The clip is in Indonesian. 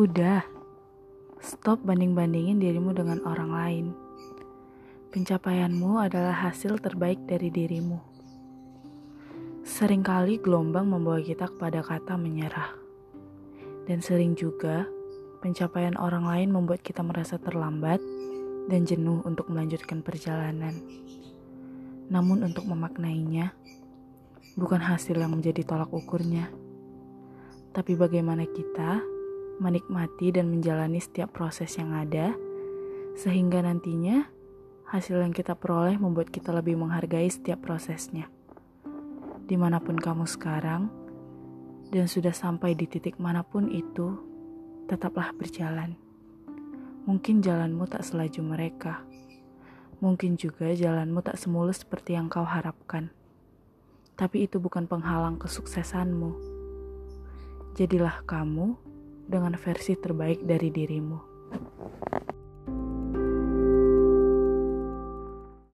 Udah, stop banding-bandingin dirimu dengan orang lain. Pencapaianmu adalah hasil terbaik dari dirimu. Seringkali gelombang membawa kita kepada kata menyerah. Dan sering juga pencapaian orang lain membuat kita merasa terlambat dan jenuh untuk melanjutkan perjalanan. Namun untuk memaknainya, bukan hasil yang menjadi tolak ukurnya, tapi bagaimana kita menikmati dan menjalani setiap proses yang ada, sehingga nantinya hasil yang kita peroleh membuat kita lebih menghargai setiap prosesnya. Di mana pun kamu sekarang, dan sudah sampai di titik mana pun itu, tetaplah berjalan. Mungkin jalanmu tak selaju mereka. Mungkin juga jalanmu tak semulus seperti yang kau harapkan. Tapi itu bukan penghalang kesuksesanmu. Jadilah kamu dengan versi terbaik dari dirimu.